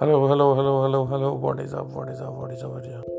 Hello, hello, hello, hello, hello. What is up? What is up? What is up? What is up?